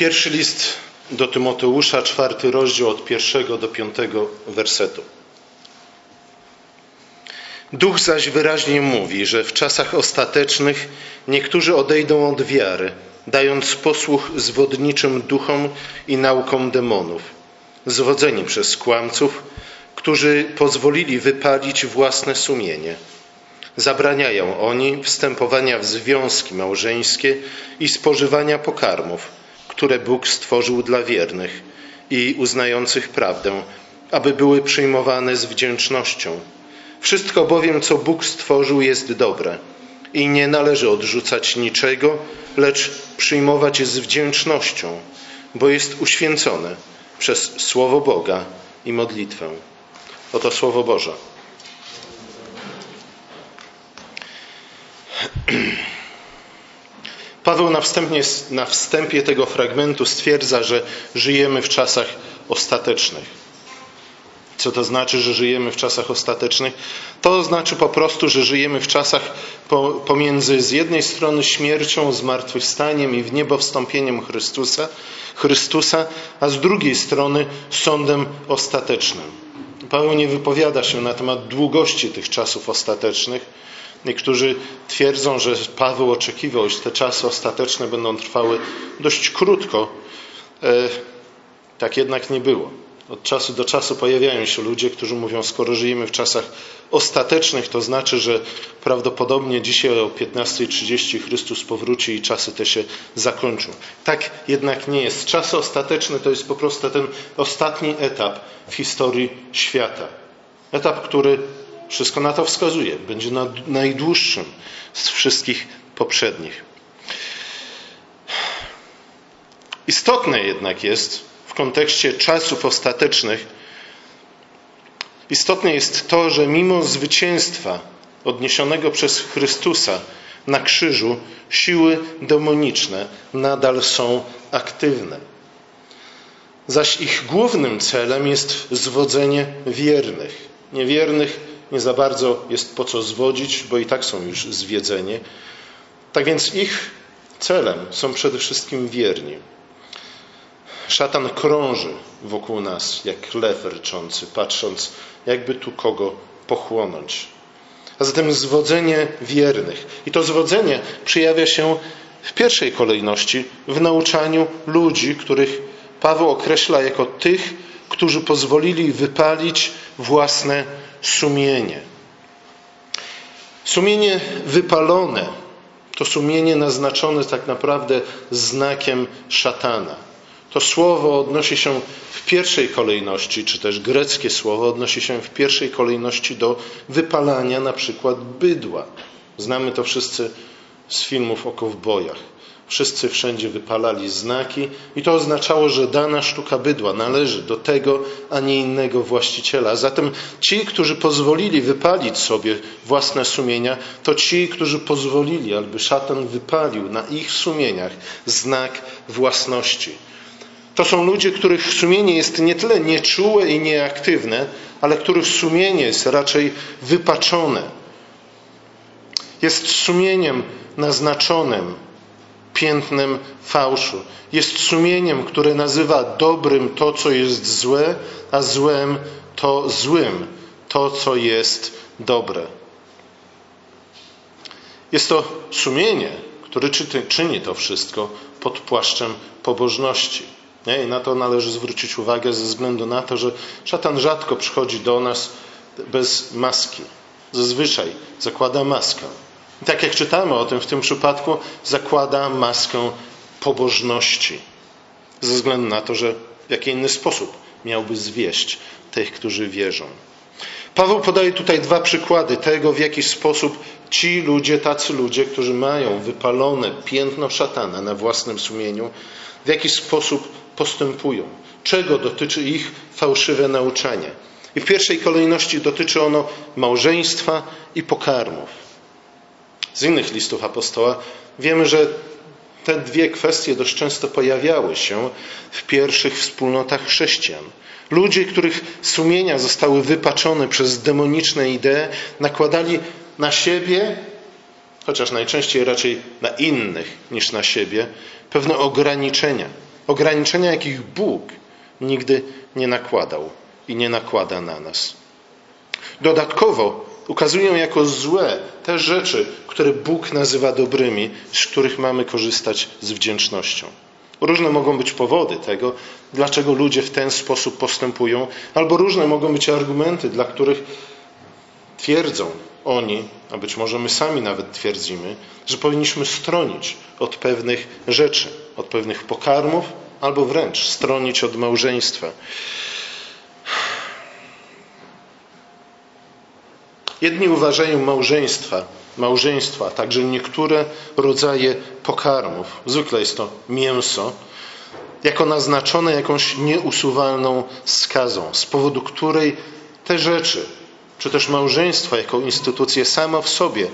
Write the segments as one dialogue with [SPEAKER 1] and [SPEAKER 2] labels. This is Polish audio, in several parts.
[SPEAKER 1] Pierwszy list do Tymoteusza, czwarty rozdział od pierwszego do piątego wersetu. Duch zaś wyraźnie mówi, że w czasach ostatecznych niektórzy odejdą od wiary, dając posłuch zwodniczym duchom i naukom demonów, zwodzeni przez kłamców, którzy pozwolili wypalić własne sumienie. Zabraniają oni wstępowania w związki małżeńskie i spożywania pokarmów, które Bóg stworzył dla wiernych i uznających prawdę, aby były przyjmowane z wdzięcznością. Wszystko bowiem, co Bóg stworzył, jest dobre i nie należy odrzucać niczego, lecz przyjmować z wdzięcznością, bo jest uświęcone przez Słowo Boga i modlitwę. Oto Słowo Boże. Paweł na, wstępie, na wstępie tego fragmentu stwierdza, że żyjemy w czasach ostatecznych. Co to znaczy, że żyjemy w czasach ostatecznych? To znaczy po prostu, że żyjemy w czasach pomiędzy z jednej strony śmiercią, zmartwychwstaniem i w niebo wstąpieniem Chrystusa, Chrystusa, a z drugiej strony sądem ostatecznym. Paweł nie wypowiada się na temat długości tych czasów ostatecznych. Niektórzy twierdzą, że Paweł oczekiwał, że te czasy ostateczne będą trwały dość krótko. E, tak jednak nie było. Od czasu do czasu pojawiają się ludzie, którzy mówią, skoro żyjemy w czasach ostatecznych, to znaczy, że prawdopodobnie dzisiaj o 15.30 Chrystus powróci i czasy te się zakończą. Tak jednak nie jest. Czasy ostateczne to jest po prostu ten ostatni etap w historii świata. Etap, który wszystko na to wskazuje, będzie najdłuższym z wszystkich poprzednich. Istotne jednak jest, w kontekście czasów ostatecznych, istotne jest to, że mimo zwycięstwa odniesionego przez Chrystusa na krzyżu, siły demoniczne nadal są aktywne. Zaś ich głównym celem jest zwodzenie wiernych. Niewiernych nie za bardzo jest po co zwodzić, bo i tak są już zwiedzeni. Tak więc ich celem są przede wszystkim wierni. Szatan krąży wokół nas jak lew ryczący, patrząc, jakby tu kogo pochłonąć. A zatem zwodzenie wiernych. I to zwodzenie przejawia się w pierwszej kolejności w nauczaniu ludzi, których Paweł określa jako tych, którzy pozwolili wypalić własne sumienie. Sumienie wypalone to sumienie naznaczone tak naprawdę znakiem szatana. To słowo odnosi się w pierwszej kolejności, czy też greckie słowo odnosi się w pierwszej kolejności do wypalania na przykład bydła. Znamy to wszyscy z filmów o kowbojach. Wszyscy wszędzie wypalali znaki i to oznaczało, że dana sztuka bydła należy do tego, a nie innego właściciela. Zatem ci, którzy pozwolili wypalić sobie własne sumienia, to ci, którzy pozwolili, aby szatan wypalił na ich sumieniach znak własności. To są ludzie, których sumienie jest nie tyle nieczułe i nieaktywne, ale których sumienie jest raczej wypaczone. Jest sumieniem naznaczonym piętnem fałszu. Jest sumieniem, które nazywa dobrym to, co jest złe, a złem to złym to, co jest dobre. Jest to sumienie, które czyni to wszystko pod płaszczem pobożności. I na to należy zwrócić uwagę ze względu na to, że szatan rzadko przychodzi do nas bez maski. Zazwyczaj zakłada maskę. I tak jak czytamy o tym w tym przypadku, zakłada maskę pobożności. Ze względu na to, że w jaki inny sposób miałby zwieść tych, którzy wierzą. Paweł podaje tutaj dwa przykłady tego, w jaki sposób ci ludzie, tacy ludzie, którzy mają wypalone piętno szatana na własnym sumieniu, w jaki sposób postępują, czego dotyczy ich fałszywe nauczanie. I w pierwszej kolejności dotyczy ono małżeństwa i pokarmów. Z innych listów apostoła wiemy, że te dwie kwestie dość często pojawiały się w pierwszych wspólnotach chrześcijan. Ludzie, których sumienia zostały wypaczone przez demoniczne idee, nakładali na siebie, chociaż najczęściej raczej na innych niż na siebie, pewne ograniczenia ograniczenia, jakich Bóg nigdy nie nakładał i nie nakłada na nas. Dodatkowo ukazują jako złe te rzeczy, które Bóg nazywa dobrymi, z których mamy korzystać z wdzięcznością. Różne mogą być powody tego, dlaczego ludzie w ten sposób postępują, albo różne mogą być argumenty, dla których twierdzą oni, a być może my sami nawet twierdzimy, że powinniśmy stronić od pewnych rzeczy, od pewnych pokarmów, albo wręcz stronić od małżeństwa. Jedni uważają małżeństwa, małżeństwa, także niektóre rodzaje pokarmów, zwykle jest to mięso, jako naznaczone jakąś nieusuwalną skazą, z powodu której te rzeczy, czy też małżeństwo jako instytucje samo w sobie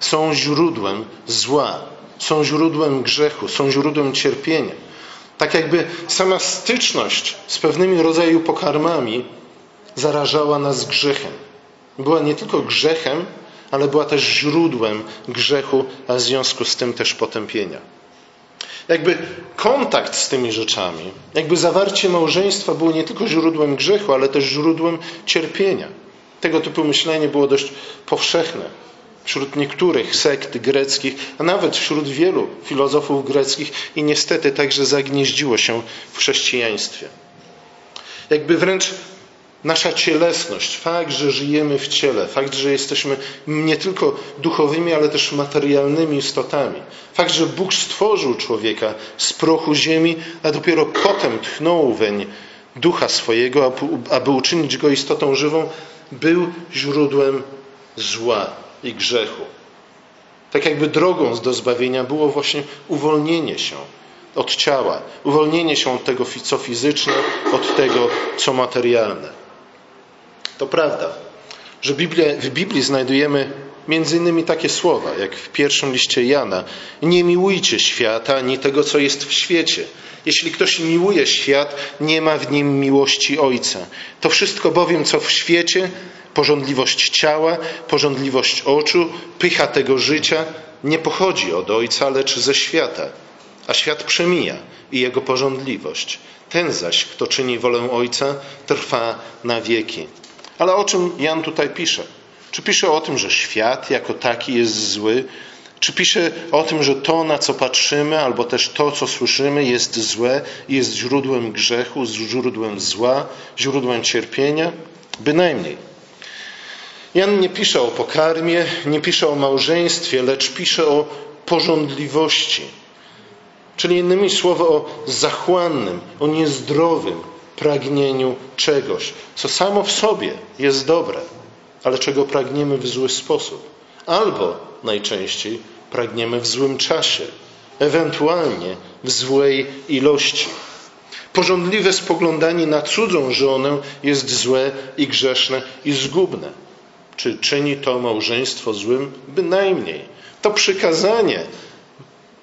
[SPEAKER 1] są źródłem zła, są źródłem grzechu, są źródłem cierpienia. Tak jakby sama styczność z pewnymi rodzaju pokarmami zarażała nas grzechem. Była nie tylko grzechem, ale była też źródłem grzechu, a w związku z tym też potępienia. Jakby kontakt z tymi rzeczami, jakby zawarcie małżeństwa było nie tylko źródłem grzechu, ale też źródłem cierpienia. Tego typu myślenie było dość powszechne wśród niektórych sekt greckich, a nawet wśród wielu filozofów greckich i niestety także zagnieździło się w chrześcijaństwie. Jakby wręcz nasza cielesność, fakt, że żyjemy w ciele, fakt, że jesteśmy nie tylko duchowymi, ale też materialnymi istotami, fakt, że Bóg stworzył człowieka z prochu ziemi, a dopiero potem tchnął weń ducha swojego, aby uczynić go istotą żywą, był źródłem zła i grzechu. Tak jakby drogą do zbawienia było właśnie uwolnienie się od ciała, uwolnienie się od tego, co fizyczne, od tego, co materialne. To prawda, że w Biblii znajdujemy między innymi takie słowa, jak w pierwszym liście Jana. Nie miłujcie świata, ani tego, co jest w świecie. Jeśli ktoś miłuje świat, nie ma w nim miłości Ojca. To wszystko bowiem, co w świecie, Porządliwość ciała, porządliwość oczu, pycha tego życia nie pochodzi od Ojca, lecz ze świata. A świat przemija i jego porządliwość. Ten zaś, kto czyni wolę Ojca, trwa na wieki. Ale o czym Jan tutaj pisze? Czy pisze o tym, że świat jako taki jest zły? Czy pisze o tym, że to, na co patrzymy, albo też to, co słyszymy, jest złe jest źródłem grzechu, źródłem zła, źródłem cierpienia? Bynajmniej. Jan nie pisze o pokarmie, nie pisze o małżeństwie, lecz pisze o porządliwości. Czyli innymi słowy o zachłannym, o niezdrowym pragnieniu czegoś, co samo w sobie jest dobre, ale czego pragniemy w zły sposób. Albo najczęściej pragniemy w złym czasie, ewentualnie w złej ilości. Porządliwe spoglądanie na cudzą żonę jest złe i grzeszne i zgubne. Czy czyni to małżeństwo złym? Bynajmniej. To przykazanie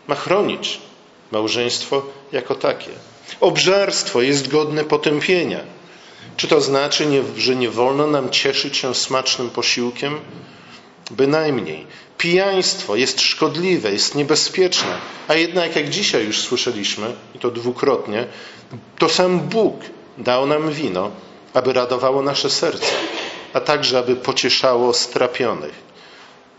[SPEAKER 1] ma chronić małżeństwo jako takie. Obżarstwo jest godne potępienia. Czy to znaczy, że nie wolno nam cieszyć się smacznym posiłkiem? Bynajmniej. Pijaństwo jest szkodliwe, jest niebezpieczne, a jednak, jak dzisiaj już słyszeliśmy, i to dwukrotnie, to sam Bóg dał nam wino, aby radowało nasze serce a także aby pocieszało strapionych.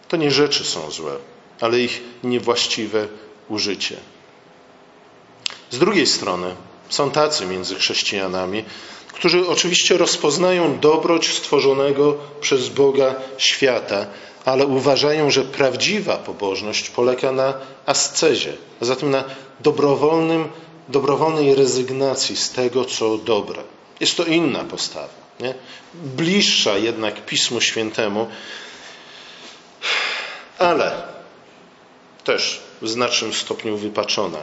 [SPEAKER 1] To nie rzeczy są złe, ale ich niewłaściwe użycie. Z drugiej strony są tacy między chrześcijanami, którzy oczywiście rozpoznają dobroć stworzonego przez Boga świata, ale uważają, że prawdziwa pobożność polega na ascezie, a zatem na dobrowolnym, dobrowolnej rezygnacji z tego, co dobre. Jest to inna postawa. Nie? Bliższa jednak Pismu Świętemu, ale też w znacznym stopniu wypaczona.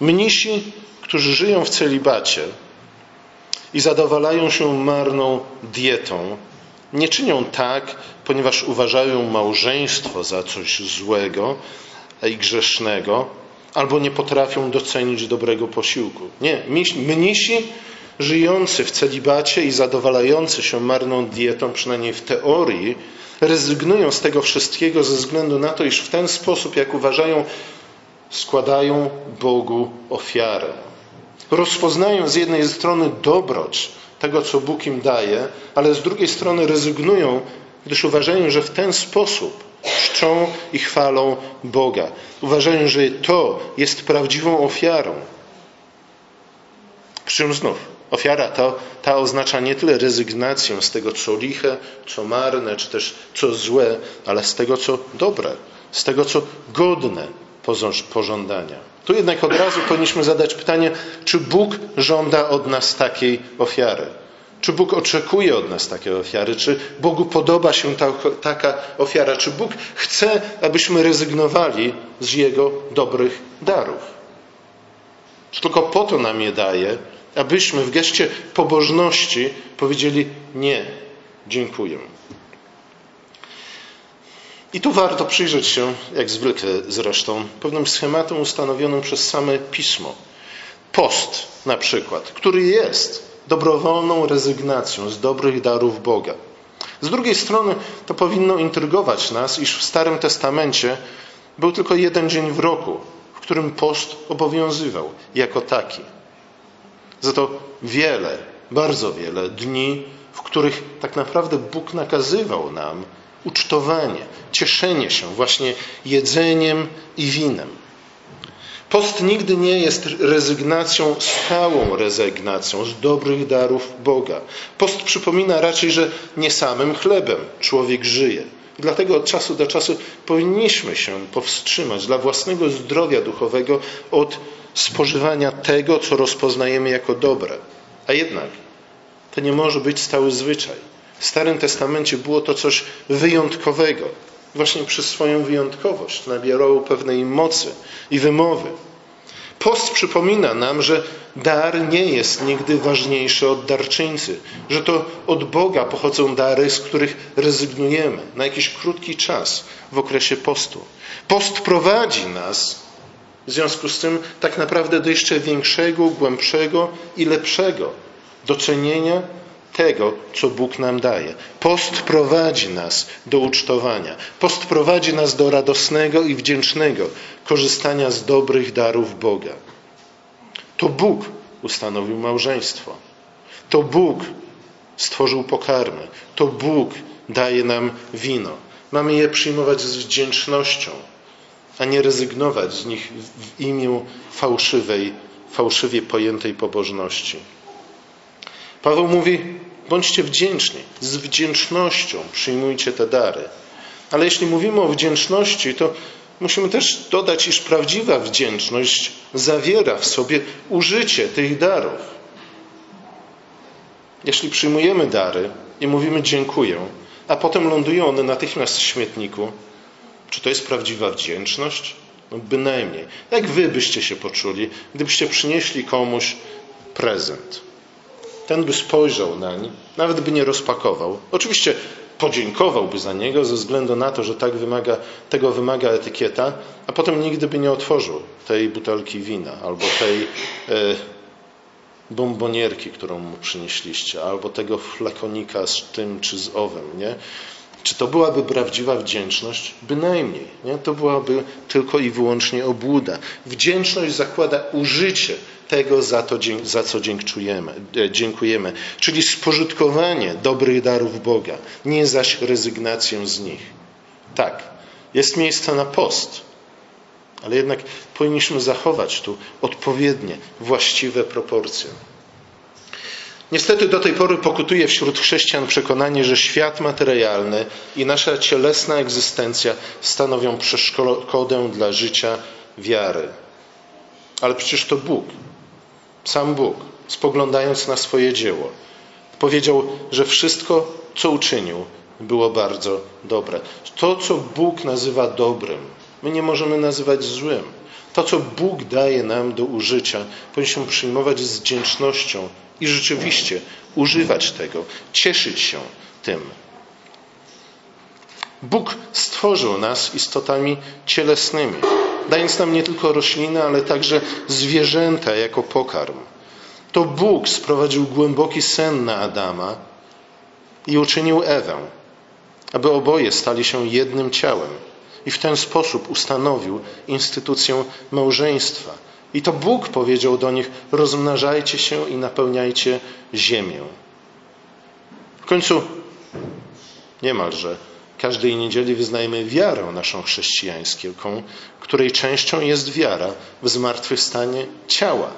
[SPEAKER 1] Mnisi, którzy żyją w celibacie i zadowalają się marną dietą, nie czynią tak, ponieważ uważają małżeństwo za coś złego i grzesznego, albo nie potrafią docenić dobrego posiłku. Nie, mnisi żyjący w celibacie i zadowalający się marną dietą, przynajmniej w teorii, rezygnują z tego wszystkiego ze względu na to, iż w ten sposób, jak uważają, składają Bogu ofiarę. Rozpoznają z jednej strony dobroć tego, co Bóg im daje, ale z drugiej strony rezygnują, gdyż uważają, że w ten sposób czczą i chwalą Boga. Uważają, że to jest prawdziwą ofiarą. Przy czym znów, ofiara to, ta oznacza nie tyle rezygnację z tego, co liche, co marne, czy też co złe, ale z tego, co dobre, z tego, co godne pożądania. Tu jednak od razu powinniśmy zadać pytanie, czy Bóg żąda od nas takiej ofiary? Czy Bóg oczekuje od nas takiej ofiary? Czy Bogu podoba się ta, taka ofiara? Czy Bóg chce, abyśmy rezygnowali z Jego dobrych darów? Czy tylko po to nam je daje, abyśmy w geście pobożności powiedzieli nie, dziękuję. I tu warto przyjrzeć się, jak zwykle zresztą, pewnym schematom ustanowionym przez same pismo. Post na przykład, który jest dobrowolną rezygnacją z dobrych darów Boga. Z drugiej strony to powinno intrygować nas, iż w Starym Testamencie był tylko jeden dzień w roku, w którym post obowiązywał jako taki. Za to wiele, bardzo wiele dni, w których tak naprawdę Bóg nakazywał nam ucztowanie, cieszenie się właśnie jedzeniem i winem. Post nigdy nie jest rezygnacją, stałą rezygnacją z dobrych darów Boga. Post przypomina raczej, że nie samym chlebem człowiek żyje. Dlatego od czasu do czasu powinniśmy się powstrzymać dla własnego zdrowia duchowego od spożywania tego, co rozpoznajemy jako dobre. A jednak to nie może być stały zwyczaj. W Starym Testamencie było to coś wyjątkowego. Właśnie przez swoją wyjątkowość nabierało pewnej mocy i wymowy. Post przypomina nam, że dar nie jest nigdy ważniejszy od darczyńcy, że to od Boga pochodzą dary, z których rezygnujemy na jakiś krótki czas w okresie postu. Post prowadzi nas w związku z tym tak naprawdę do jeszcze większego, głębszego i lepszego docenienia tego, co Bóg nam daje. Post prowadzi nas do ucztowania. Post prowadzi nas do radosnego i wdzięcznego korzystania z dobrych darów Boga. To Bóg ustanowił małżeństwo. To Bóg stworzył pokarmy. To Bóg daje nam wino. Mamy je przyjmować z wdzięcznością, a nie rezygnować z nich w imię fałszywej, fałszywie pojętej pobożności. Paweł mówi: bądźcie wdzięczni, z wdzięcznością przyjmujcie te dary. Ale jeśli mówimy o wdzięczności, to musimy też dodać, iż prawdziwa wdzięczność zawiera w sobie użycie tych darów. Jeśli przyjmujemy dary i mówimy dziękuję, a potem lądują one natychmiast w śmietniku, czy to jest prawdziwa wdzięczność? No bynajmniej. Jak wy byście się poczuli, gdybyście przynieśli komuś prezent? Ten by spojrzał nań, nawet by nie rozpakował. Oczywiście podziękowałby za niego ze względu na to, że tak wymaga, tego wymaga etykieta, a potem nigdy by nie otworzył tej butelki wina albo tej e, bombonierki, którą mu przynieśliście, albo tego flakonika z tym czy z owym, nie? Czy to byłaby prawdziwa wdzięczność? Bynajmniej. Nie? To byłaby tylko i wyłącznie obłuda. Wdzięczność zakłada użycie tego, za, to, za co e, dziękujemy, czyli spożytkowanie dobrych darów Boga, nie zaś rezygnację z nich. Tak, jest miejsce na post, ale jednak powinniśmy zachować tu odpowiednie, właściwe proporcje. Niestety do tej pory pokutuje wśród chrześcijan przekonanie, że świat materialny i nasza cielesna egzystencja stanowią przeszkodę dla życia wiary. Ale przecież to Bóg sam Bóg, spoglądając na swoje dzieło, powiedział, że wszystko, co uczynił, było bardzo dobre. To, co Bóg nazywa dobrym, my nie możemy nazywać złym. To, co Bóg daje nam do użycia, powinniśmy przyjmować z wdzięcznością i rzeczywiście używać tego, cieszyć się tym. Bóg stworzył nas istotami cielesnymi dając nam nie tylko rośliny, ale także zwierzęta jako pokarm. To Bóg sprowadził głęboki sen na Adama i uczynił Ewę, aby oboje stali się jednym ciałem i w ten sposób ustanowił instytucję małżeństwa I to Bóg powiedział do nich: rozmnażajcie się i napełniajcie ziemię. W końcu niemalże każdej niedzieli wyznajemy wiarę naszą chrześcijańską, której częścią jest wiara w zmartwychwstanie ciała,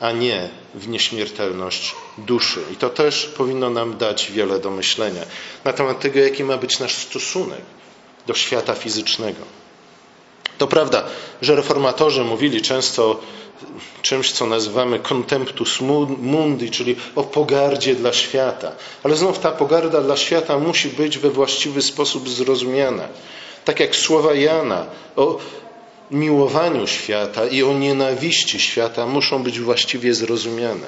[SPEAKER 1] a nie w nieśmiertelność duszy. I to też powinno nam dać wiele do myślenia na temat tego, jaki ma być nasz stosunek do świata fizycznego. To prawda, że reformatorzy mówili często czymś, co nazywamy contemptus mundi, czyli o pogardzie dla świata. Ale znów ta pogarda dla świata musi być we właściwy sposób zrozumiana. Tak jak słowa Jana o miłowaniu świata i o nienawiści świata muszą być właściwie zrozumiane.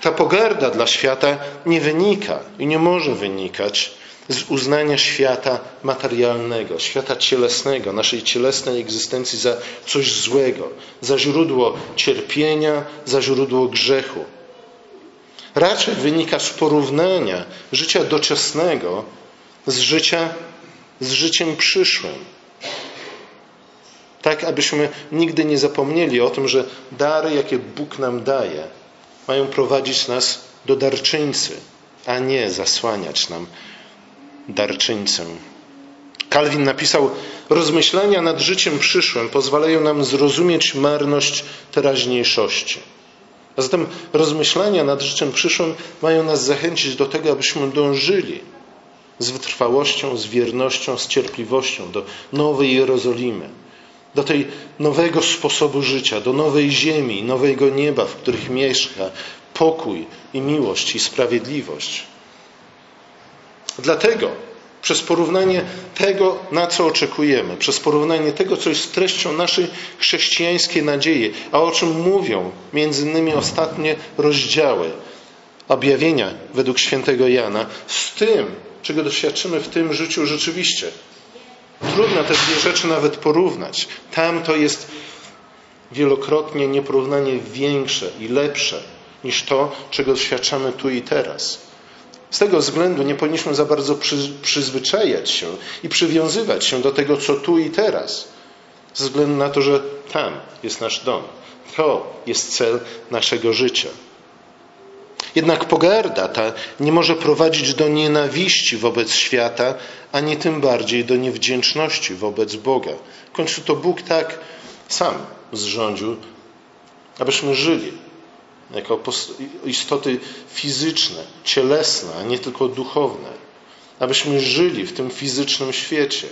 [SPEAKER 1] Ta pogarda dla świata nie wynika i nie może wynikać z uznania świata materialnego, świata cielesnego, naszej cielesnej egzystencji za coś złego, za źródło cierpienia, za źródło grzechu. Raczej wynika z porównania życia doczesnego z, życia, z życiem przyszłym. Tak, abyśmy nigdy nie zapomnieli o tym, że dary, jakie Bóg nam daje, mają prowadzić nas do darczyńcy, a nie zasłaniać nam darczyńcę. Kalwin napisał: Rozmyślania nad życiem przyszłym pozwalają nam zrozumieć marność teraźniejszości. A zatem rozmyślania nad życiem przyszłym mają nas zachęcić do tego, abyśmy dążyli z wytrwałością, z wiernością, z cierpliwością do nowej Jerozolimy, do tej nowego sposobu życia, do nowej ziemi, nowego nieba, w których mieszka pokój i miłość i sprawiedliwość. Dlatego przez porównanie tego, na co oczekujemy, przez porównanie tego, co jest treścią naszej chrześcijańskiej nadziei, a o czym mówią między innymi ostatnie rozdziały objawienia według świętego Jana, z tym, czego doświadczymy w tym życiu rzeczywiście. Trudno te dwie rzeczy nawet porównać. Tam to jest wielokrotnie nieporównanie większe i lepsze niż to, czego doświadczamy tu i teraz. Z tego względu nie powinniśmy za bardzo przyzwyczajać się i przywiązywać się do tego, co tu i teraz, ze względu na to, że tam jest nasz dom. To jest cel naszego życia. Jednak pogarda ta nie może prowadzić do nienawiści wobec świata, ani tym bardziej do niewdzięczności wobec Boga. W końcu to Bóg tak sam zrządził, abyśmy żyli jako istoty fizyczne, cielesne, a nie tylko duchowne, abyśmy żyli w tym fizycznym świecie.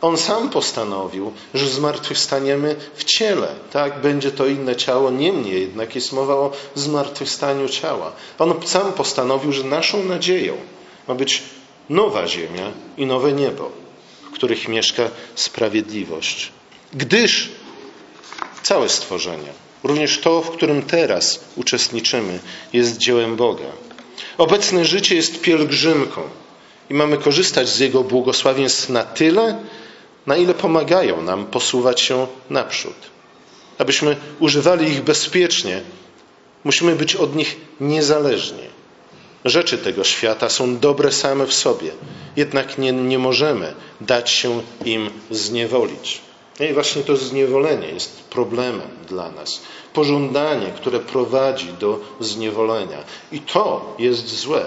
[SPEAKER 1] On sam postanowił, że zmartwychwstaniemy w ciele. Tak, będzie to inne ciało, niemniej jednak jest mowa o zmartwychwstaniu ciała. On sam postanowił, że naszą nadzieją ma być nowa ziemia i nowe niebo, w których mieszka sprawiedliwość. Gdyż całe stworzenie Również to, w którym teraz uczestniczymy, jest dziełem Boga. Obecne życie jest pielgrzymką i mamy korzystać z Jego błogosławieństw na tyle, na ile pomagają nam posuwać się naprzód. Abyśmy używali ich bezpiecznie, musimy być od nich niezależni. Rzeczy tego świata są dobre same w sobie, jednak nie, nie możemy dać się im zniewolić. No i właśnie to zniewolenie jest problemem dla nas. Pożądanie, które prowadzi do zniewolenia. I to jest złe,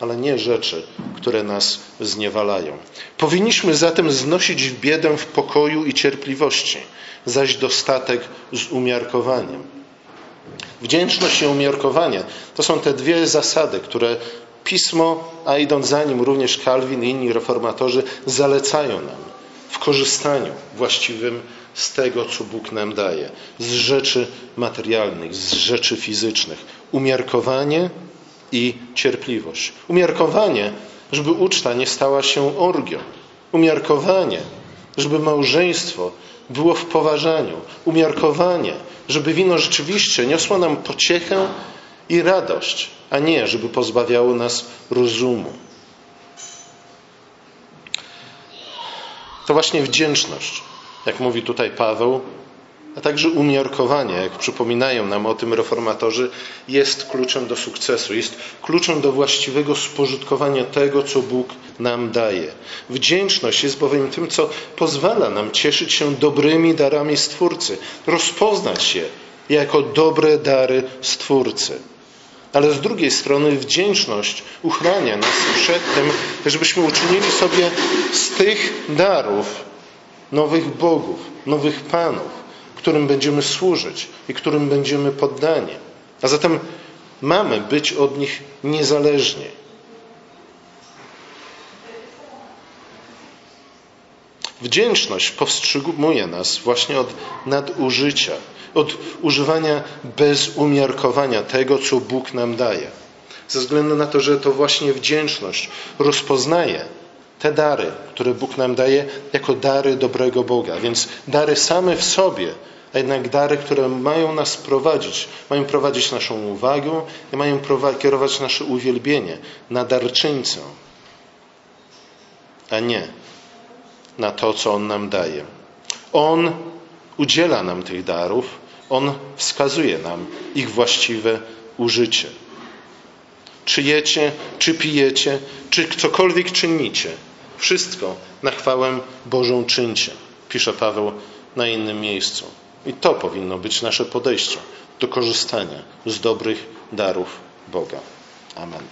[SPEAKER 1] ale nie rzeczy, które nas zniewalają. Powinniśmy zatem znosić biedę w pokoju i cierpliwości, zaś dostatek z umiarkowaniem. Wdzięczność i umiarkowanie to są te dwie zasady, które Pismo, a idąc za nim również Kalwin i inni reformatorzy, zalecają nam korzystaniu właściwym z tego, co Bóg nam daje, z rzeczy materialnych, z rzeczy fizycznych. Umiarkowanie i cierpliwość. Umiarkowanie, żeby uczta nie stała się orgią. Umiarkowanie, żeby małżeństwo było w poważaniu. Umiarkowanie, żeby wino rzeczywiście niosło nam pociechę i radość, a nie żeby pozbawiało nas rozumu. To właśnie wdzięczność, jak mówi tutaj Paweł, a także umiarkowanie, jak przypominają nam o tym reformatorzy, jest kluczem do sukcesu, jest kluczem do właściwego spożytkowania tego, co Bóg nam daje. Wdzięczność jest bowiem tym, co pozwala nam cieszyć się dobrymi darami Stwórcy, rozpoznać je jako dobre dary Stwórcy. Ale z drugiej strony wdzięczność uchrania nas przed tym, żebyśmy uczynili sobie z tych darów nowych bogów, nowych panów, którym będziemy służyć i którym będziemy poddani. A zatem mamy być od nich niezależni. Wdzięczność powstrzymuje nas właśnie od nadużycia, od używania bez umiarkowania tego, co Bóg nam daje. Ze względu na to, że to właśnie wdzięczność rozpoznaje te dary, które Bóg nam daje, jako dary dobrego Boga. Więc dary same w sobie, a jednak dary, które mają nas prowadzić, mają prowadzić naszą uwagę i mają kierować nasze uwielbienie na darczyńcę, a nie na to, co On nam daje. On udziela nam tych darów, On wskazuje nam ich właściwe użycie. Czy jecie, czy pijecie, czy cokolwiek czynicie, wszystko na chwałę Bożą czyńcie, pisze Paweł na innym miejscu. I to powinno być nasze podejście do korzystania z dobrych darów Boga. Amen.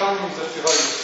[SPEAKER 2] Каштан не застревали